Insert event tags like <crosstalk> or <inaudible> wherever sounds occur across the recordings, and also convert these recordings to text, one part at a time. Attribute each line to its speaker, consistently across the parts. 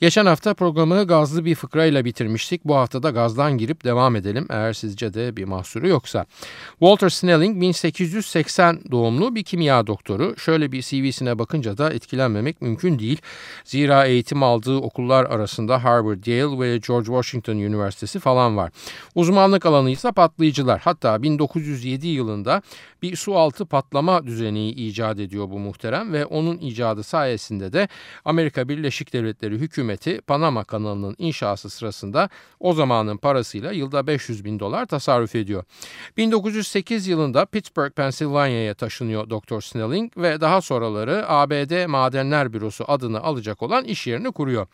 Speaker 1: Geçen hafta programı gazlı bir fıkrayla bitirmiştik. Bu hafta da gazdan girip devam edelim eğer sizce de bir mahsuru yoksa. Walter Snelling 1880 doğumlu bir kimya doktoru. Şöyle bir CV'sine bakınca da etkilenmemek mümkün değil. Zira eğitim aldığı okullar arasında Harvard, Yale ve George Washington Üniversitesi falan var. Uzmanlık alanı ise patlayıcılar. Hatta 1907 yılında bir su altı patlama düzeni icat ediyor bu muhterem ve onun icadı sayesinde de Amerika Birleşik Devletleri hükümeti hükümeti Panama kanalının inşası sırasında o zamanın parasıyla yılda 500 bin dolar tasarruf ediyor. 1908 yılında Pittsburgh, Pennsylvania'ya taşınıyor Dr. Snelling ve daha sonraları ABD Madenler Bürosu adını alacak olan iş yerini kuruyor.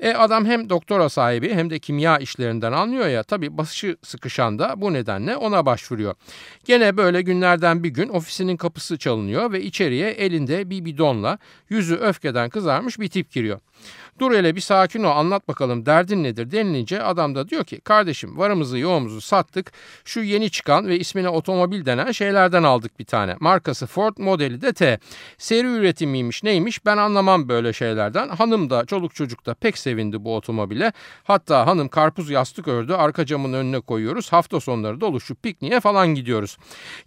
Speaker 1: E adam hem doktora sahibi hem de kimya işlerinden anlıyor ya tabii başı sıkışan da bu nedenle ona başvuruyor. Gene böyle günlerden bir gün ofisinin kapısı çalınıyor ve içeriye elinde bir bidonla yüzü öfkeden kızarmış bir tip giriyor. Dur hele bir sakin ol anlat bakalım derdin nedir denilince adam da diyor ki kardeşim varımızı yoğumuzu sattık şu yeni çıkan ve ismine otomobil denen şeylerden aldık bir tane. Markası Ford modeli de T. Seri üretimiymiş neymiş ben anlamam böyle şeylerden. Hanım da çoluk çocuk da pek sevindi bu otomobile. Hatta hanım karpuz yastık ördü arka camın önüne koyuyoruz. Hafta sonları doluşup pikniğe falan gidiyoruz.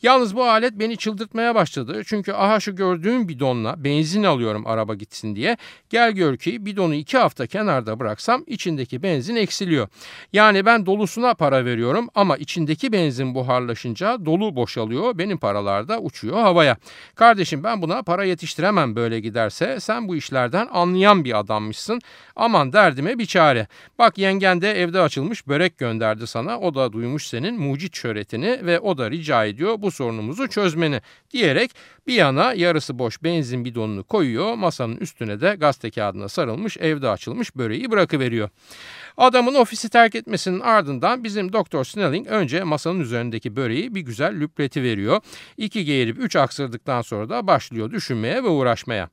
Speaker 1: Yalnız bu alet beni çıldırtmaya başladı. Çünkü aha şu gördüğüm bidonla benzin alıyorum araba gitsin diye. Gel gör ki bidonu iki hafta kenarda bıraksam içindeki benzin eksiliyor. Yani ben dolusuna para veriyorum ama içindeki benzin buharlaşınca dolu boşalıyor. Benim paralar da uçuyor havaya. Kardeşim ben buna para yetiştiremem böyle giderse. Sen bu işlerden anlayan bir adammışsın. Aman derdime bir çare. Bak yengen de evde açılmış börek gönderdi sana. O da duymuş senin mucit şöhretini ve o da rica ediyor bu sorunumuzu çözmeni diyerek bir yana yarısı boş benzin bidonunu koyuyor. Masanın üstüne de gazete kağıdına sarılmış evde açılmış böreği bırakıveriyor. Adamın ofisi terk etmesinin ardından bizim Doktor Snelling önce masanın üzerindeki böreği bir güzel lüpleti veriyor. İki geğirip üç aksırdıktan sonra da başlıyor düşünmeye ve uğraşmaya.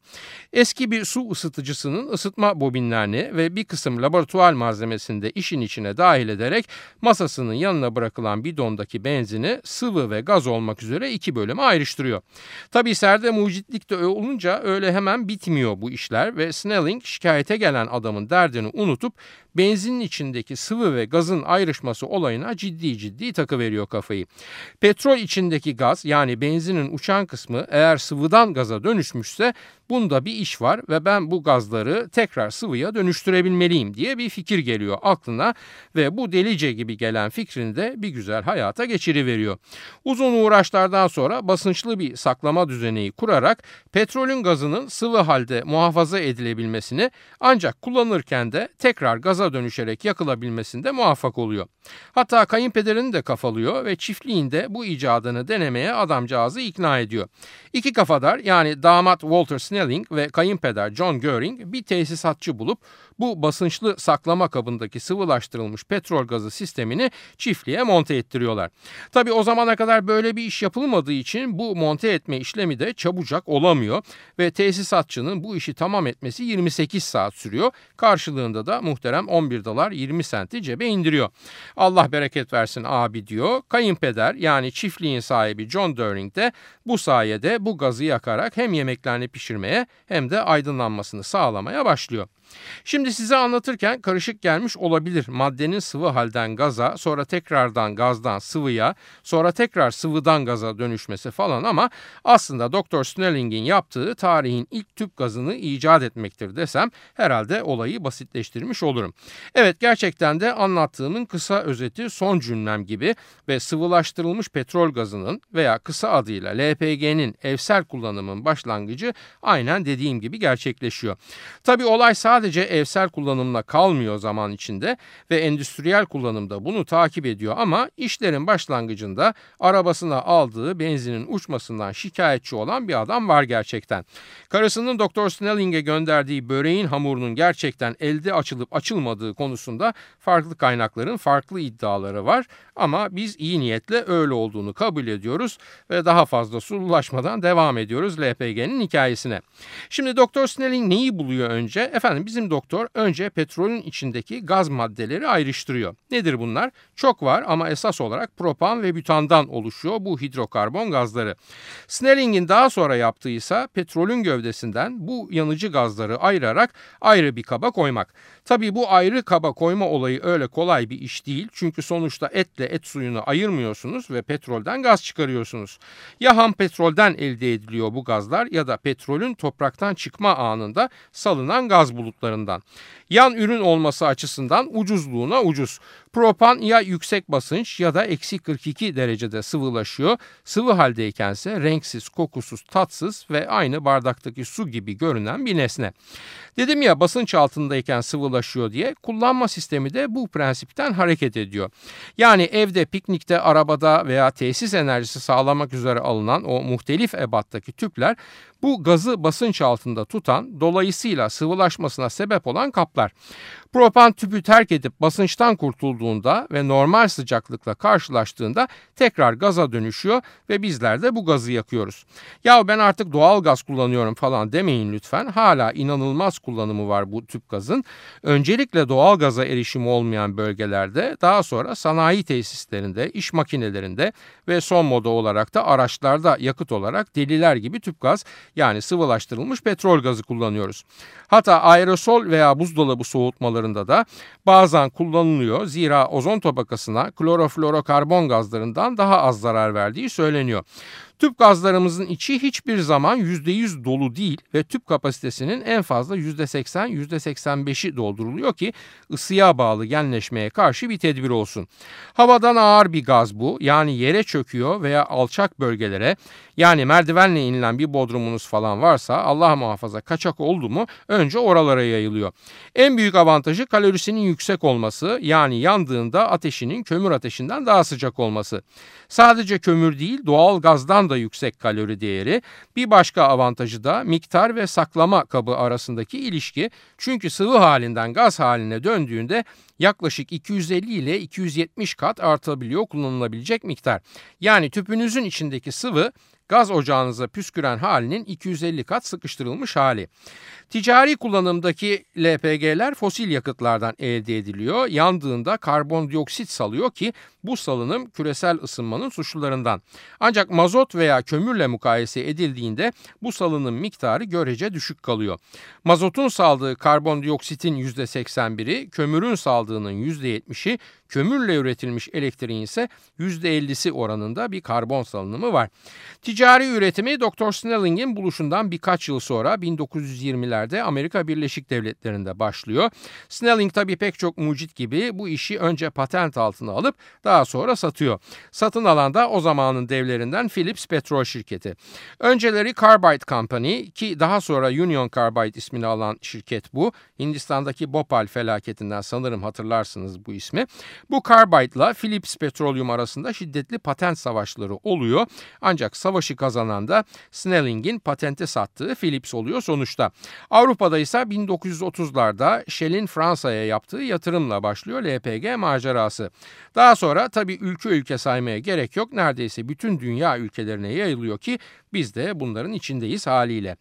Speaker 1: Eski bir su ısıtıcısının ısıtma bobinlerini ve bir kısım laboratuvar malzemesini de işin içine dahil ederek masasının yanına bırakılan bidondaki benzini sıvı ve gaz olmak üzere iki bölüme ayrıştırıyor. Tabi serde mucitlik de olunca öyle hemen bitmiyor bu işler ve Snelling şikayete gelen adamın derdini unutup benzinin içindeki sıvı ve gazın ayrışması olayına ciddi ciddi takı veriyor kafayı. Petrol içindeki gaz yani benzinin uçan kısmı eğer sıvıdan gaza dönüşmüşse Bunda bir iş var ve ben bu gazları tekrar sıvıya dönüştürebilmeliyim diye bir fikir geliyor aklına ve bu delice gibi gelen fikrini de bir güzel hayata geçiriveriyor. Uzun uğraşlardan sonra basınçlı bir saklama düzeneği kurarak petrolün gazının sıvı halde muhafaza edilebilmesini ancak kullanırken de tekrar gaza dönüşerek yakılabilmesinde muvaffak oluyor. Hatta kayınpederini de kafalıyor ve çiftliğinde bu icadını denemeye adamcağızı ikna ediyor. İki kafadar yani damat Walter Snell Snelling ve kayınpeder John Göring bir tesisatçı bulup bu basınçlı saklama kabındaki sıvılaştırılmış petrol gazı sistemini çiftliğe monte ettiriyorlar. Tabi o zamana kadar böyle bir iş yapılmadığı için bu monte etme işlemi de çabucak olamıyor ve tesisatçının bu işi tamam etmesi 28 saat sürüyor. Karşılığında da muhterem 11 dolar 20 senti cebe indiriyor. Allah bereket versin abi diyor. Kayınpeder yani çiftliğin sahibi John During de bu sayede bu gazı yakarak hem yemeklerini pişirmeye hem de aydınlanmasını sağlamaya başlıyor. Şimdi size anlatırken karışık gelmiş olabilir. Maddenin sıvı halden gaza, sonra tekrardan gazdan sıvıya, sonra tekrar sıvıdan gaza dönüşmesi falan ama aslında Dr. Snelling'in yaptığı tarihin ilk tüp gazını icat etmektir desem herhalde olayı basitleştirmiş olurum. Evet gerçekten de anlattığımın kısa özeti son cümlem gibi ve sıvılaştırılmış petrol gazının veya kısa adıyla LPG'nin evsel kullanımın başlangıcı aynen dediğim gibi gerçekleşiyor. Tabi olay sadece evsel bireysel kullanımla kalmıyor zaman içinde ve endüstriyel kullanımda bunu takip ediyor ama işlerin başlangıcında arabasına aldığı benzinin uçmasından şikayetçi olan bir adam var gerçekten. Karısının Doktor Snelling'e gönderdiği böreğin hamurunun gerçekten elde açılıp açılmadığı konusunda farklı kaynakların farklı iddiaları var ama biz iyi niyetle öyle olduğunu kabul ediyoruz ve daha fazla sululaşmadan devam ediyoruz LPG'nin hikayesine. Şimdi Doktor Snelling neyi buluyor önce? Efendim bizim doktor önce petrolün içindeki gaz maddeleri ayrıştırıyor. Nedir bunlar? Çok var ama esas olarak propan ve butandan oluşuyor bu hidrokarbon gazları. Snelling'in daha sonra yaptığı ise petrolün gövdesinden bu yanıcı gazları ayırarak ayrı bir kaba koymak. Tabii bu ayrı kaba koyma olayı öyle kolay bir iş değil. Çünkü sonuçta etle et suyunu ayırmıyorsunuz ve petrolden gaz çıkarıyorsunuz. Ya ham petrolden elde ediliyor bu gazlar ya da petrolün topraktan çıkma anında salınan gaz bulutlarından. Yan ürün olması açısından ucuzluğuna ucuz. Propan ya yüksek basınç ya da eksi 42 derecede sıvılaşıyor. Sıvı haldeykense renksiz, kokusuz, tatsız ve aynı bardaktaki su gibi görünen bir nesne. Dedim ya basınç altındayken sıvılaşıyor diye kullanma sistemi de bu prensipten hareket ediyor. Yani evde, piknikte, arabada veya tesis enerjisi sağlamak üzere alınan o muhtelif ebattaki tüpler bu gazı basınç altında tutan dolayısıyla sıvılaşmasına sebep olan kaplar. Claro. Propan tüpü terk edip basınçtan kurtulduğunda ve normal sıcaklıkla karşılaştığında tekrar gaza dönüşüyor ve bizler de bu gazı yakıyoruz. Ya ben artık doğal gaz kullanıyorum falan demeyin lütfen. Hala inanılmaz kullanımı var bu tüp gazın. Öncelikle doğal gaza erişimi olmayan bölgelerde daha sonra sanayi tesislerinde, iş makinelerinde ve son moda olarak da araçlarda yakıt olarak deliler gibi tüp gaz yani sıvılaştırılmış petrol gazı kullanıyoruz. Hatta aerosol veya buzdolabı soğutmalarında da bazen kullanılıyor. Zira ozon tabakasına kloroflorokarbon gazlarından daha az zarar verdiği söyleniyor. Tüp gazlarımızın içi hiçbir zaman %100 dolu değil ve tüp kapasitesinin en fazla %80, %85'i dolduruluyor ki ısıya bağlı genleşmeye karşı bir tedbir olsun. Havadan ağır bir gaz bu yani yere çöküyor veya alçak bölgelere yani merdivenle inilen bir bodrumunuz falan varsa Allah muhafaza kaçak oldu mu önce oralara yayılıyor. En büyük avantajı kalorisinin yüksek olması yani yandığında ateşinin kömür ateşinden daha sıcak olması. Sadece kömür değil doğal gazdan da yüksek kalori değeri. Bir başka avantajı da miktar ve saklama kabı arasındaki ilişki. Çünkü sıvı halinden gaz haline döndüğünde yaklaşık 250 ile 270 kat artabiliyor kullanılabilecek miktar. Yani tüpünüzün içindeki sıvı gaz ocağınıza püsküren halinin 250 kat sıkıştırılmış hali. Ticari kullanımdaki LPG'ler fosil yakıtlardan elde ediliyor. Yandığında karbondioksit salıyor ki bu salınım küresel ısınmanın suçlularından. Ancak mazot veya kömürle mukayese edildiğinde bu salınım miktarı görece düşük kalıyor. Mazotun saldığı karbondioksitin %81'i, kömürün saldığının %70'i, kömürle üretilmiş elektriğin ise %50'si oranında bir karbon salınımı var. Ticari üretimi Dr. Snelling'in buluşundan birkaç yıl sonra 1920'lerde Amerika Birleşik Devletleri'nde başlıyor. Snelling tabii pek çok mucit gibi bu işi önce patent altına alıp daha sonra satıyor. Satın alan da o zamanın devlerinden Philips Petrol Şirketi. Önceleri Carbide Company ki daha sonra Union Carbide ismini alan şirket bu. Hindistan'daki Bhopal felaketinden sanırım hatırlarsınız bu ismi. Bu Carbide Philips Petroleum arasında şiddetli patent savaşları oluyor. Ancak savaşı kazanan da Snelling'in patente sattığı Philips oluyor sonuçta. Avrupa'da ise 1930'larda Shell'in Fransa'ya yaptığı yatırımla başlıyor LPG macerası. Daha sonra tabii ülke ülke saymaya gerek yok. Neredeyse bütün dünya ülkelerine yayılıyor ki biz de bunların içindeyiz haliyle.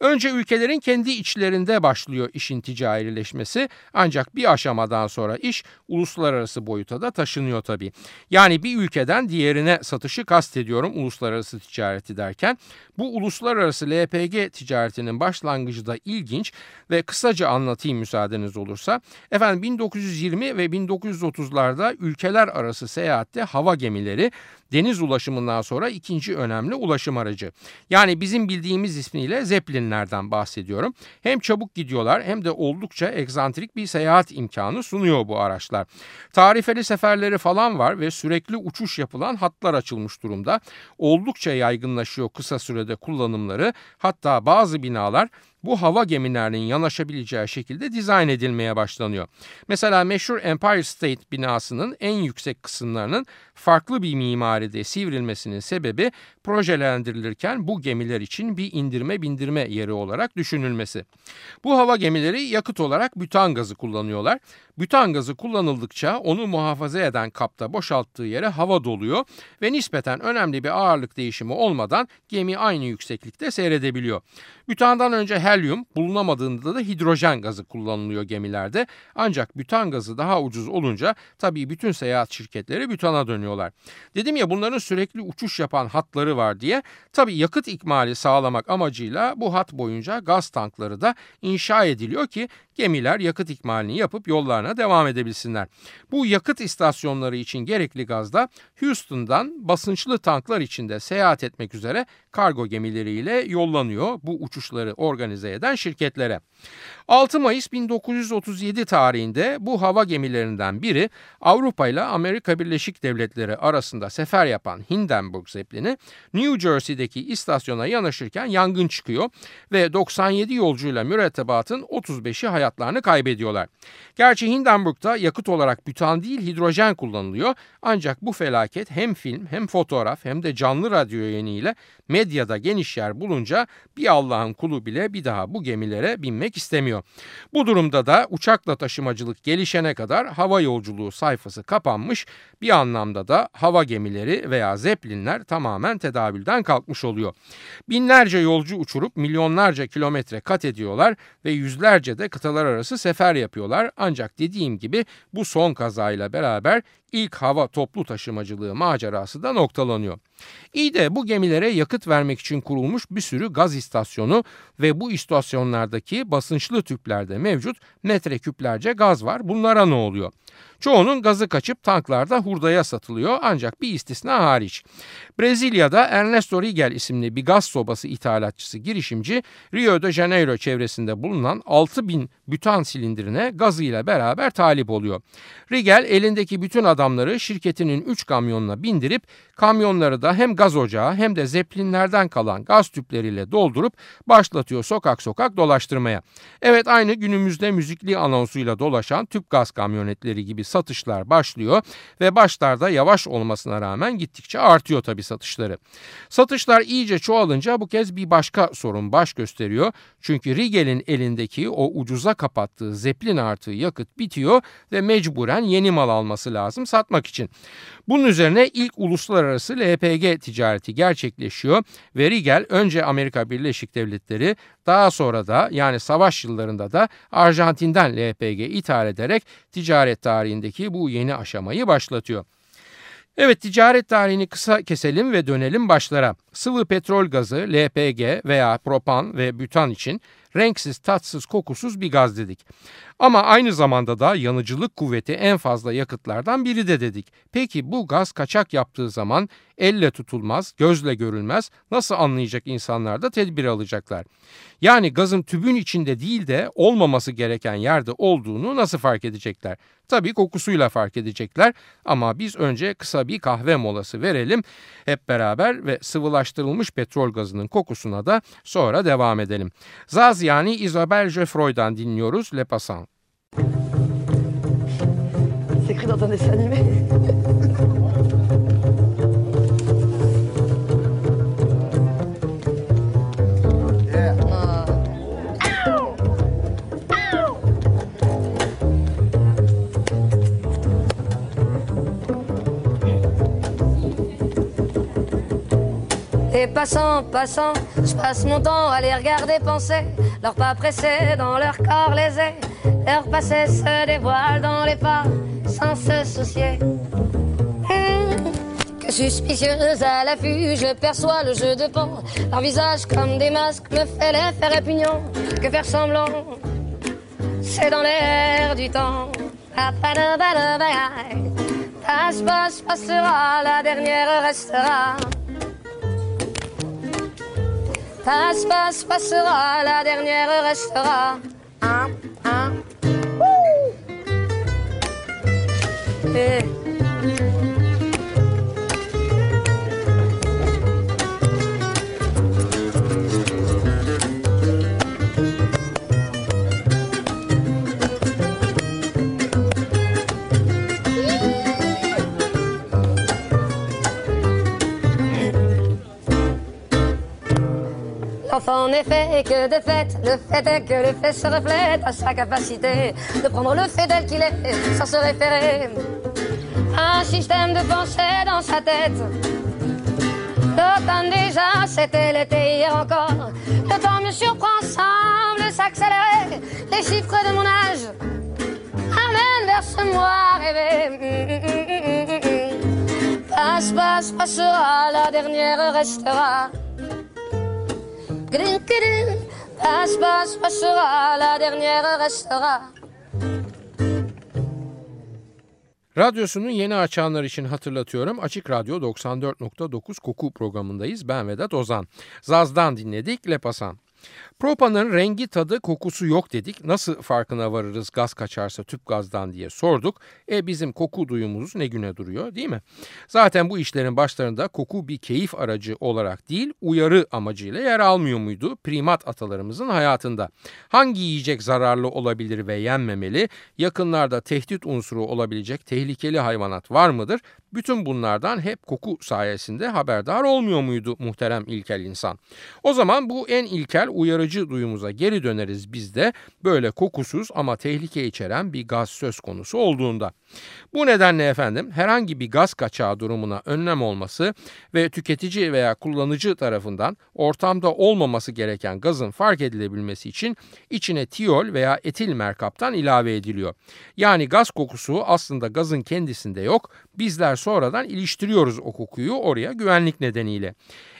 Speaker 1: Önce ülkelerin kendi içlerinde başlıyor işin ticarileşmesi ancak bir aşamadan sonra iş uluslararası boyuta da taşınıyor tabii. Yani bir ülkeden diğerine satışı kastediyorum uluslararası ticareti derken. Bu uluslararası LPG ticaretinin başlangıcı da ilginç ve kısaca anlatayım müsaadeniz olursa. Efendim 1920 ve 1930'larda ülkeler arası seyahatte hava gemileri deniz ulaşımından sonra ikinci önemli ulaşım aracı. Yani bizim bildiğimiz ismiyle Zeppelinlerden bahsediyorum. Hem çabuk gidiyorlar hem de oldukça egzantrik bir seyahat imkanı sunuyor bu araçlar. Tarifeli seferleri falan var ve sürekli uçuş yapılan hatlar açılmış durumda. Oldukça yaygınlaşıyor kısa sürede kullanımları. Hatta bazı binalar bu hava gemilerinin yanaşabileceği şekilde dizayn edilmeye başlanıyor. Mesela meşhur Empire State binasının en yüksek kısımlarının farklı bir mimaride sivrilmesinin sebebi projelendirilirken bu gemiler için bir indirme bindirme yeri olarak düşünülmesi. Bu hava gemileri yakıt olarak bütan gazı kullanıyorlar. Bütan gazı kullanıldıkça onu muhafaza eden kapta boşalttığı yere hava doluyor ve nispeten önemli bir ağırlık değişimi olmadan gemi aynı yükseklikte seyredebiliyor. Bütandan önce helyum bulunamadığında da hidrojen gazı kullanılıyor gemilerde. Ancak bütan gazı daha ucuz olunca tabii bütün seyahat şirketleri bütana dönüyorlar. Dedim ya bunların sürekli uçuş yapan hatları var diye. Tabii yakıt ikmali sağlamak amacıyla bu hat boyunca gaz tankları da inşa ediliyor ki gemiler yakıt ikmalini yapıp yollarına devam edebilsinler. Bu yakıt istasyonları için gerekli gaz da Houston'dan basınçlı tanklar içinde seyahat etmek üzere kargo gemileriyle yollanıyor bu uçuşları organize eden şirketlere. 6 Mayıs 1937 tarihinde bu hava gemilerinden biri Avrupa ile Amerika Birleşik Devletleri arasında sefer yapan Hindenburg Zeppelin'i New Jersey'deki istasyona yanaşırken yangın çıkıyor ve 97 yolcuyla mürettebatın 35'i hayatlarını kaybediyorlar. Gerçi Hindenburg'da yakıt olarak bütan değil hidrojen kullanılıyor ancak bu felaket hem film hem fotoğraf hem de canlı radyo yayınıyla medyada geniş yer bulunca bir Allah'ın kulu bile bir daha bu gemilere binmek istemiyor. Bu durumda da uçakla taşımacılık gelişene kadar hava yolculuğu sayfası kapanmış bir anlamda da hava gemileri veya zeplinler tamamen tedavülden kalkmış oluyor. Binlerce yolcu uçurup milyonlarca kilometre kat ediyorlar ve yüzlerce de kıtalar arası sefer yapıyorlar. Ancak dediğim gibi bu son kazayla beraber ilk hava toplu taşımacılığı macerası da noktalanıyor. İyi de bu gemilere yakıt vermek için kurulmuş bir sürü gaz istasyonu ve bu istasyonlardaki basınçlı tüplerde mevcut metreküplerce gaz var. Bunlara ne oluyor? Çoğunun gazı kaçıp tanklarda hurdaya satılıyor ancak bir istisna hariç. Brezilya'da Ernesto Rigel isimli bir gaz sobası ithalatçısı girişimci Rio de Janeiro çevresinde bulunan 6000 bütan silindirine gazıyla beraber talip oluyor. Rigel elindeki bütün adamları şirketinin 3 kamyonuna bindirip kamyonları da hem gaz ocağı hem de zeplinlerden kalan gaz tüpleriyle doldurup başlatıyor sokak sokak dolaştırmaya. Evet aynı günümüzde müzikli anonsuyla dolaşan tüp gaz kamyonetleri gibi satışlar başlıyor ve başlarda yavaş olmasına rağmen gittikçe artıyor tabi satışları. Satışlar iyice çoğalınca bu kez bir başka sorun baş gösteriyor. Çünkü Rigel'in elindeki o ucuza kapattığı zeplin artığı yakıt bitiyor ve mecburen yeni mal alması lazım satmak için. Bunun üzerine ilk uluslararası LPG ticareti gerçekleşiyor ve Rigel önce Amerika Birleşik Devletleri daha sonra da yani savaş yıllarında da Arjantin'den LPG ithal ederek ticaret tarihindeki bu yeni aşamayı başlatıyor. Evet ticaret tarihini kısa keselim ve dönelim başlara. Sıvı petrol gazı, LPG veya propan ve bütan için renksiz, tatsız, kokusuz bir gaz dedik. Ama aynı zamanda da yanıcılık kuvveti en fazla yakıtlardan biri de dedik. Peki bu gaz kaçak yaptığı zaman elle tutulmaz, gözle görülmez nasıl anlayacak insanlar da tedbir alacaklar? Yani gazın tübün içinde değil de olmaması gereken yerde olduğunu nasıl fark edecekler? Tabii kokusuyla fark edecekler ama biz önce kısa bir kahve molası verelim hep beraber ve sıvılaştırılmış petrol gazının kokusuna da sonra devam edelim. Zaz yani Isabelle Geoffroy'dan dinliyoruz Le Passant.
Speaker 2: C'est écrit dans un dessin animé. <laughs>
Speaker 3: Et passant, passant, je passe mon temps à les regarder penser, leurs pas pressés dans leur corps lésés, leur passé se dévoile dans les pas sans se soucier. Hum, que suspicieuse à l'affût, je perçois le jeu de pan. Leur visage comme des masques me fait l'effet répugnant. Que faire semblant, c'est dans l'air du temps. Passe, passe, passera, la dernière restera. Passe, passe, passera, la dernière restera. Un, un. Eh. En effet que de fait. Le fait est que le fait se reflète à sa capacité de prendre le fait tel qu'il est sans se référer à un système de pensée dans sa tête. L'automne déjà, c'était l'été hier encore. Le temps me surprend, semble s'accélérer. Les chiffres de mon âge amènent vers ce moi rêvé. Passe, passe, passera, la dernière restera. Passe, passe, passera, la dernière restera.
Speaker 1: Radyosunu yeni açanlar için hatırlatıyorum. Açık Radyo 94.9 Koku programındayız. Ben Vedat Ozan. Zaz'dan dinledik Lepasan. Propanın rengi tadı kokusu yok dedik. Nasıl farkına varırız gaz kaçarsa tüp gazdan diye sorduk. E bizim koku duyumuz ne güne duruyor değil mi? Zaten bu işlerin başlarında koku bir keyif aracı olarak değil uyarı amacıyla yer almıyor muydu primat atalarımızın hayatında? Hangi yiyecek zararlı olabilir ve yenmemeli? Yakınlarda tehdit unsuru olabilecek tehlikeli hayvanat var mıdır? Bütün bunlardan hep koku sayesinde haberdar olmuyor muydu muhterem ilkel insan? O zaman bu en ilkel uyarıcı duyumuza geri döneriz biz de böyle kokusuz ama tehlike içeren bir gaz söz konusu olduğunda. Bu nedenle efendim herhangi bir gaz kaçağı durumuna önlem olması ve tüketici veya kullanıcı tarafından ortamda olmaması gereken gazın fark edilebilmesi için içine tiyol veya etil merkaptan ilave ediliyor. Yani gaz kokusu aslında gazın kendisinde yok. Bizler sonradan iliştiriyoruz o kokuyu oraya güvenlik nedeniyle.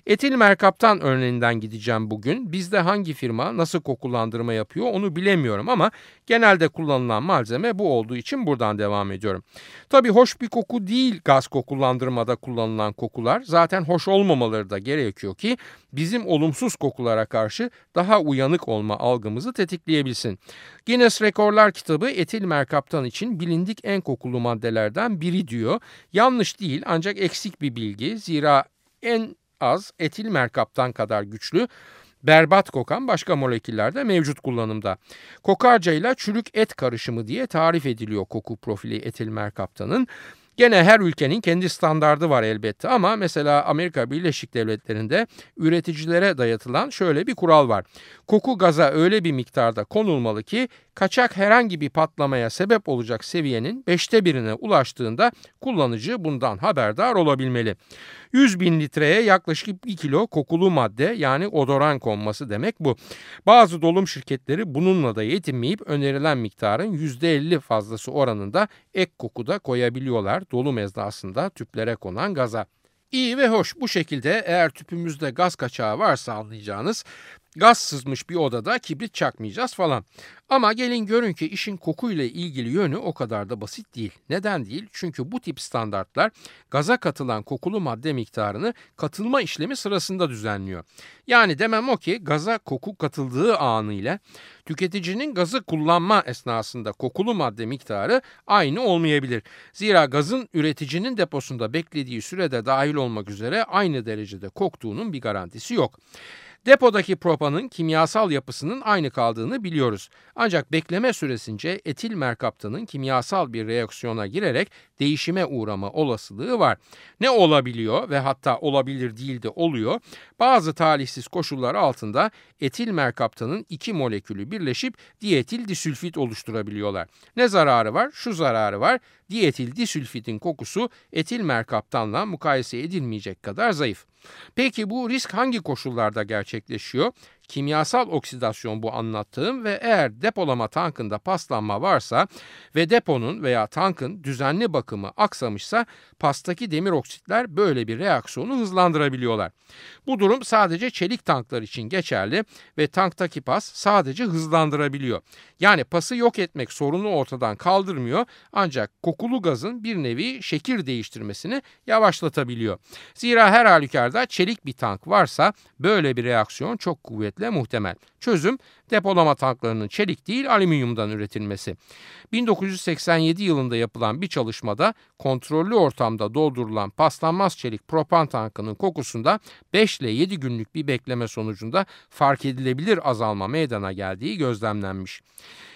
Speaker 1: Etil merkaptan örneğinden gideceğim bugün. Bizde hangi firma nasıl kokulandırma yapıyor onu bilemiyorum ama genelde kullanılan malzeme bu olduğu için buradan devam ediyorum. Tabii hoş bir koku değil gaz kokulandırmada kullanılan kokular. Zaten hoş olmamaları da gerekiyor ki bizim olumsuz kokulara karşı daha uyanık olma algımızı tetikleyebilsin. Guinness Rekorlar kitabı etil merkaptan için bilindik en kokulu maddelerden biri diyor. Yanlış değil ancak eksik bir bilgi. Zira en az etil merkaptan kadar güçlü berbat kokan başka moleküller de mevcut kullanımda. Kokarca ile çürük et karışımı diye tarif ediliyor koku profili etil merkaptanın. Gene her ülkenin kendi standardı var elbette ama mesela Amerika Birleşik Devletleri'nde üreticilere dayatılan şöyle bir kural var. Koku gaza öyle bir miktarda konulmalı ki kaçak herhangi bir patlamaya sebep olacak seviyenin beşte birine ulaştığında kullanıcı bundan haberdar olabilmeli. 100 bin litreye yaklaşık 1 kilo kokulu madde yani odoran konması demek bu. Bazı dolum şirketleri bununla da yetinmeyip önerilen miktarın %50 fazlası oranında ek koku da koyabiliyorlar dolum esnasında tüplere konan gaza. İyi ve hoş bu şekilde eğer tüpümüzde gaz kaçağı varsa anlayacağınız gaz sızmış bir odada kibrit çakmayacağız falan. Ama gelin görün ki işin kokuyla ilgili yönü o kadar da basit değil. Neden değil? Çünkü bu tip standartlar gaza katılan kokulu madde miktarını katılma işlemi sırasında düzenliyor. Yani demem o ki gaza koku katıldığı anıyla tüketicinin gazı kullanma esnasında kokulu madde miktarı aynı olmayabilir. Zira gazın üreticinin deposunda beklediği sürede dahil olmak üzere aynı derecede koktuğunun bir garantisi yok. Depodaki propanın kimyasal yapısının aynı kaldığını biliyoruz. Ancak bekleme süresince etil merkaptanın kimyasal bir reaksiyona girerek değişime uğrama olasılığı var. Ne olabiliyor ve hatta olabilir değil de oluyor. Bazı talihsiz koşullar altında etil merkaptanın iki molekülü birleşip dietil disülfit oluşturabiliyorlar. Ne zararı var? Şu zararı var. Dietil disülfitin kokusu etil merkaptanla mukayese edilmeyecek kadar zayıf. Peki bu risk hangi koşullarda gerçekleşiyor? Kimyasal oksidasyon bu anlattığım ve eğer depolama tankında paslanma varsa ve deponun veya tankın düzenli bakımı aksamışsa pastaki demir oksitler böyle bir reaksiyonu hızlandırabiliyorlar. Bu durum sadece çelik tanklar için geçerli ve tanktaki pas sadece hızlandırabiliyor. Yani pası yok etmek sorunu ortadan kaldırmıyor ancak kokulu gazın bir nevi şekil değiştirmesini yavaşlatabiliyor. Zira her halükarda çelik bir tank varsa böyle bir reaksiyon çok kuvvetli muhtemel. Çözüm depolama tanklarının çelik değil alüminyumdan üretilmesi. 1987 yılında yapılan bir çalışmada kontrollü ortamda doldurulan paslanmaz çelik propan tankının kokusunda 5 ile 7 günlük bir bekleme sonucunda fark edilebilir azalma meydana geldiği gözlemlenmiş.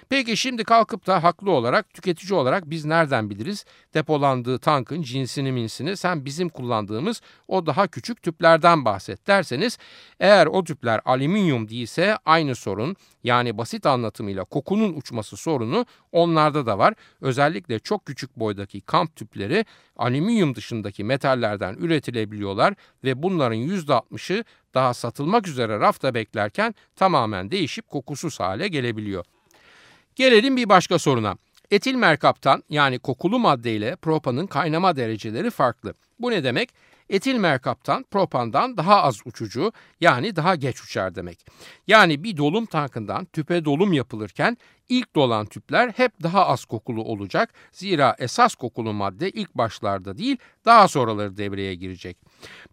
Speaker 1: Peki şimdi kalkıp da haklı olarak tüketici olarak biz nereden biliriz depolandığı tankın cinsini minsini sen bizim kullandığımız o daha küçük tüplerden bahset derseniz eğer o tüpler alüminyum değilse aynı sorun yani basit anlatımıyla kokunun uçması sorunu onlarda da var. Özellikle çok küçük boydaki kamp tüpleri alüminyum dışındaki metallerden üretilebiliyorlar ve bunların %60'ı daha satılmak üzere rafta beklerken tamamen değişip kokusuz hale gelebiliyor. Gelelim bir başka soruna. Etil merkaptan yani kokulu madde ile propanın kaynama dereceleri farklı. Bu ne demek? Etil merkaptan propandan daha az uçucu yani daha geç uçar demek. Yani bir dolum tankından tüpe dolum yapılırken ilk dolan tüpler hep daha az kokulu olacak. Zira esas kokulu madde ilk başlarda değil daha sonraları devreye girecek.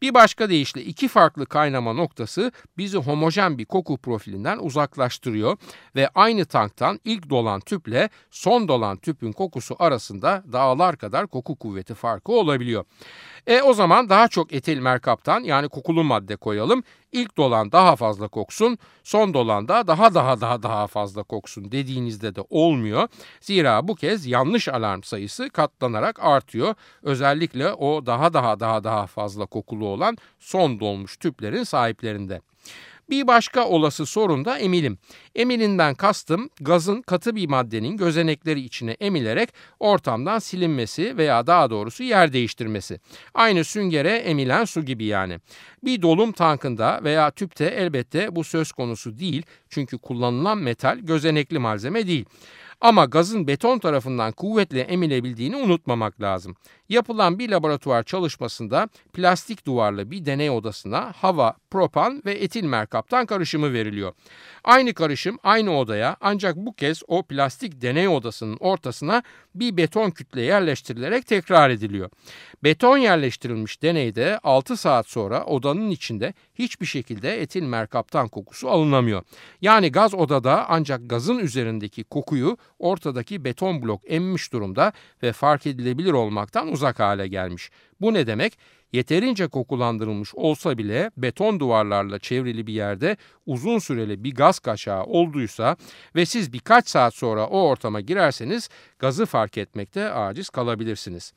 Speaker 1: Bir başka deyişle iki farklı kaynama noktası bizi homojen bir koku profilinden uzaklaştırıyor ve aynı tanktan ilk dolan tüple son dolan tüpün kokusu arasında dağlar kadar koku kuvveti farkı olabiliyor. E o zaman daha çok etil merkaptan yani kokulu madde koyalım. İlk dolan daha fazla koksun, son dolan da daha daha daha daha fazla koksun dediğinizde de olmuyor. Zira bu kez yanlış alarm sayısı katlanarak artıyor. Özellikle o daha daha daha daha fazla kokulu olan son dolmuş tüplerin sahiplerinde. Bir başka olası sorun da emilim. Emilinden kastım gazın katı bir maddenin gözenekleri içine emilerek ortamdan silinmesi veya daha doğrusu yer değiştirmesi. Aynı süngere emilen su gibi yani. Bir dolum tankında veya tüpte elbette bu söz konusu değil çünkü kullanılan metal gözenekli malzeme değil. Ama gazın beton tarafından kuvvetle emilebildiğini unutmamak lazım. Yapılan bir laboratuvar çalışmasında plastik duvarlı bir deney odasına hava, propan ve etil merkaptan karışımı veriliyor. Aynı karışım aynı odaya ancak bu kez o plastik deney odasının ortasına bir beton kütle yerleştirilerek tekrar ediliyor. Beton yerleştirilmiş deneyde 6 saat sonra odanın içinde hiçbir şekilde etil merkaptan kokusu alınamıyor. Yani gaz odada ancak gazın üzerindeki kokuyu ortadaki beton blok emmiş durumda ve fark edilebilir olmaktan uzak hale gelmiş. Bu ne demek? Yeterince kokulandırılmış olsa bile beton duvarlarla çevrili bir yerde uzun süreli bir gaz kaçağı olduysa ve siz birkaç saat sonra o ortama girerseniz gazı fark etmekte aciz kalabilirsiniz.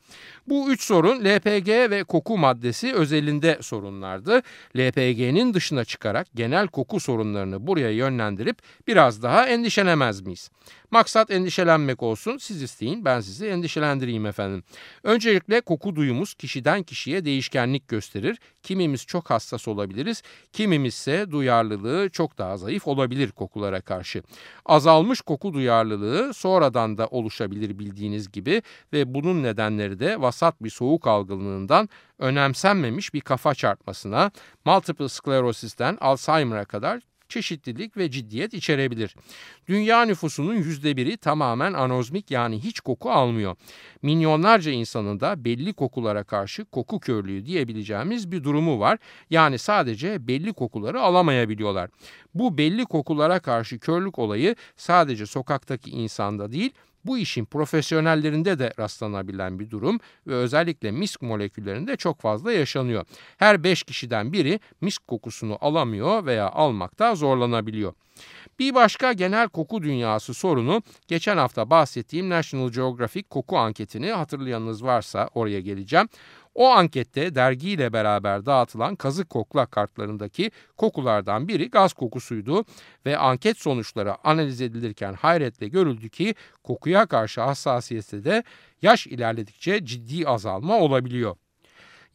Speaker 1: Bu üç sorun LPG ve koku maddesi özelinde sorunlardı. LPG'nin dışına çıkarak genel koku sorunlarını buraya yönlendirip biraz daha endişelemez miyiz? Maksat endişelenmek olsun. Siz isteyin ben sizi endişelendireyim efendim. Öncelikle koku duyumuz kişiden kişiye değişkenlik gösterir. Kimimiz çok hassas olabiliriz. Kimimiz ise duyarlılığı çok daha zayıf olabilir kokulara karşı. Azalmış koku duyarlılığı sonradan da oluşabilir bildiğiniz gibi ve bunun nedenleri de vasat bir soğuk algınlığından önemsenmemiş bir kafa çarpmasına, multiple sklerosisten Alzheimer'a kadar çeşitlilik ve ciddiyet içerebilir. Dünya nüfusunun yüzde biri tamamen anozmik yani hiç koku almıyor. Milyonlarca insanın da belli kokulara karşı koku körlüğü diyebileceğimiz bir durumu var. Yani sadece belli kokuları alamayabiliyorlar. Bu belli kokulara karşı körlük olayı sadece sokaktaki insanda değil bu işin profesyonellerinde de rastlanabilen bir durum ve özellikle misk moleküllerinde çok fazla yaşanıyor. Her 5 kişiden biri misk kokusunu alamıyor veya almakta zorlanabiliyor. Bir başka genel koku dünyası sorunu geçen hafta bahsettiğim National Geographic koku anketini hatırlayanınız varsa oraya geleceğim. O ankette dergiyle beraber dağıtılan kazık kokla kartlarındaki kokulardan biri gaz kokusuydu ve anket sonuçları analiz edilirken hayretle görüldü ki kokuya karşı hassasiyette de yaş ilerledikçe ciddi azalma olabiliyor.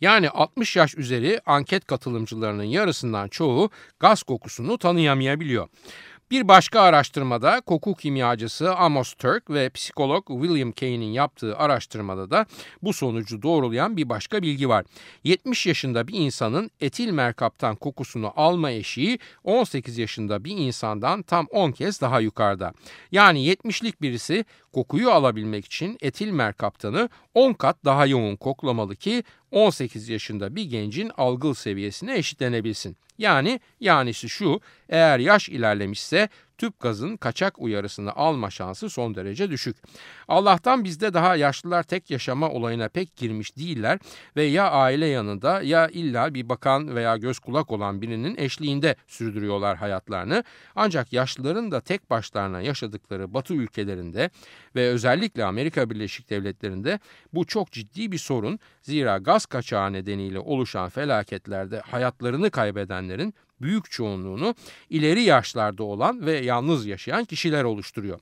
Speaker 1: Yani 60 yaş üzeri anket katılımcılarının yarısından çoğu gaz kokusunu tanıyamayabiliyor. Bir başka araştırmada koku kimyacısı Amos Turk ve psikolog William Kane'in yaptığı araştırmada da bu sonucu doğrulayan bir başka bilgi var. 70 yaşında bir insanın etil merkaptan kokusunu alma eşiği 18 yaşında bir insandan tam 10 kez daha yukarıda. Yani 70'lik birisi kokuyu alabilmek için etil merkaptanı 10 kat daha yoğun koklamalı ki 18 yaşında bir gencin algıl seviyesine eşitlenebilsin. Yani yanisi şu eğer yaş ilerlemişse tüp gazın kaçak uyarısını alma şansı son derece düşük. Allah'tan bizde daha yaşlılar tek yaşama olayına pek girmiş değiller ve ya aile yanında ya illa bir bakan veya göz kulak olan birinin eşliğinde sürdürüyorlar hayatlarını. Ancak yaşlıların da tek başlarına yaşadıkları batı ülkelerinde ve özellikle Amerika Birleşik Devletleri'nde bu çok ciddi bir sorun. Zira gaz kaçağı nedeniyle oluşan felaketlerde hayatlarını kaybedenlerin büyük çoğunluğunu ileri yaşlarda olan ve yalnız yaşayan kişiler oluşturuyor.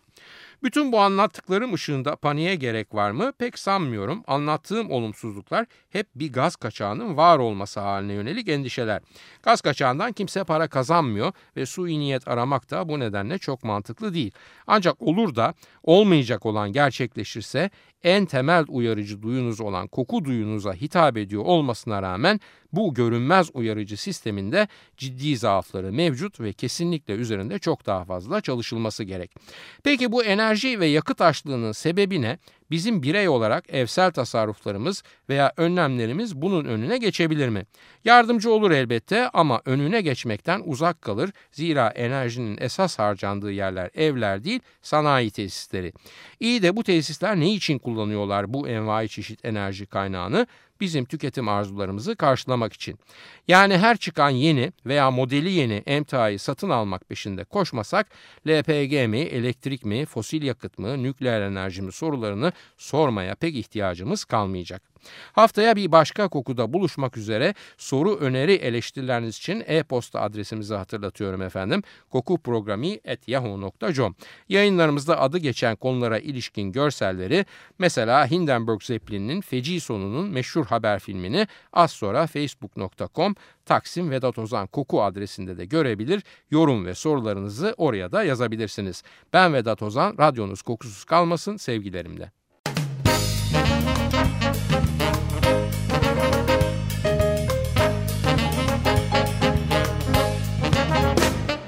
Speaker 1: Bütün bu anlattıklarım ışığında paniğe gerek var mı? Pek sanmıyorum. Anlattığım olumsuzluklar hep bir gaz kaçağının var olması haline yönelik endişeler. Gaz kaçağından kimse para kazanmıyor ve su niyet aramak da bu nedenle çok mantıklı değil. Ancak olur da olmayacak olan gerçekleşirse en temel uyarıcı duyunuz olan koku duyunuza hitap ediyor olmasına rağmen bu görünmez uyarıcı sisteminde ciddi zaafları mevcut ve kesinlikle üzerinde çok daha fazla çalışılması gerek. Peki bu enerji ve yakıt açlığının sebebi ne? Bizim birey olarak evsel tasarruflarımız veya önlemlerimiz bunun önüne geçebilir mi? Yardımcı olur elbette ama önüne geçmekten uzak kalır. Zira enerjinin esas harcandığı yerler evler değil sanayi tesisleri. İyi de bu tesisler ne için kullanıyorlar bu envai çeşit enerji kaynağını? Bizim tüketim arzularımızı karşılamak için. Yani her çıkan yeni veya modeli yeni emtiayı satın almak peşinde koşmasak LPG mi, elektrik mi, fosil yakıt mı, nükleer enerji mi sorularını sormaya pek ihtiyacımız kalmayacak. Haftaya bir başka kokuda buluşmak üzere soru, öneri, eleştirileriniz için e-posta adresimizi hatırlatıyorum efendim. kokuprogrami.yahoo.com Yayınlarımızda adı geçen konulara ilişkin görselleri mesela Hindenburg Zeppelin'in Feci Sonu'nun meşhur haber filmini az sonra facebook.com Taksim Vedat Ozan Koku adresinde de görebilir. Yorum ve sorularınızı oraya da yazabilirsiniz. Ben Vedat Ozan, radyonuz kokusuz kalmasın sevgilerimle.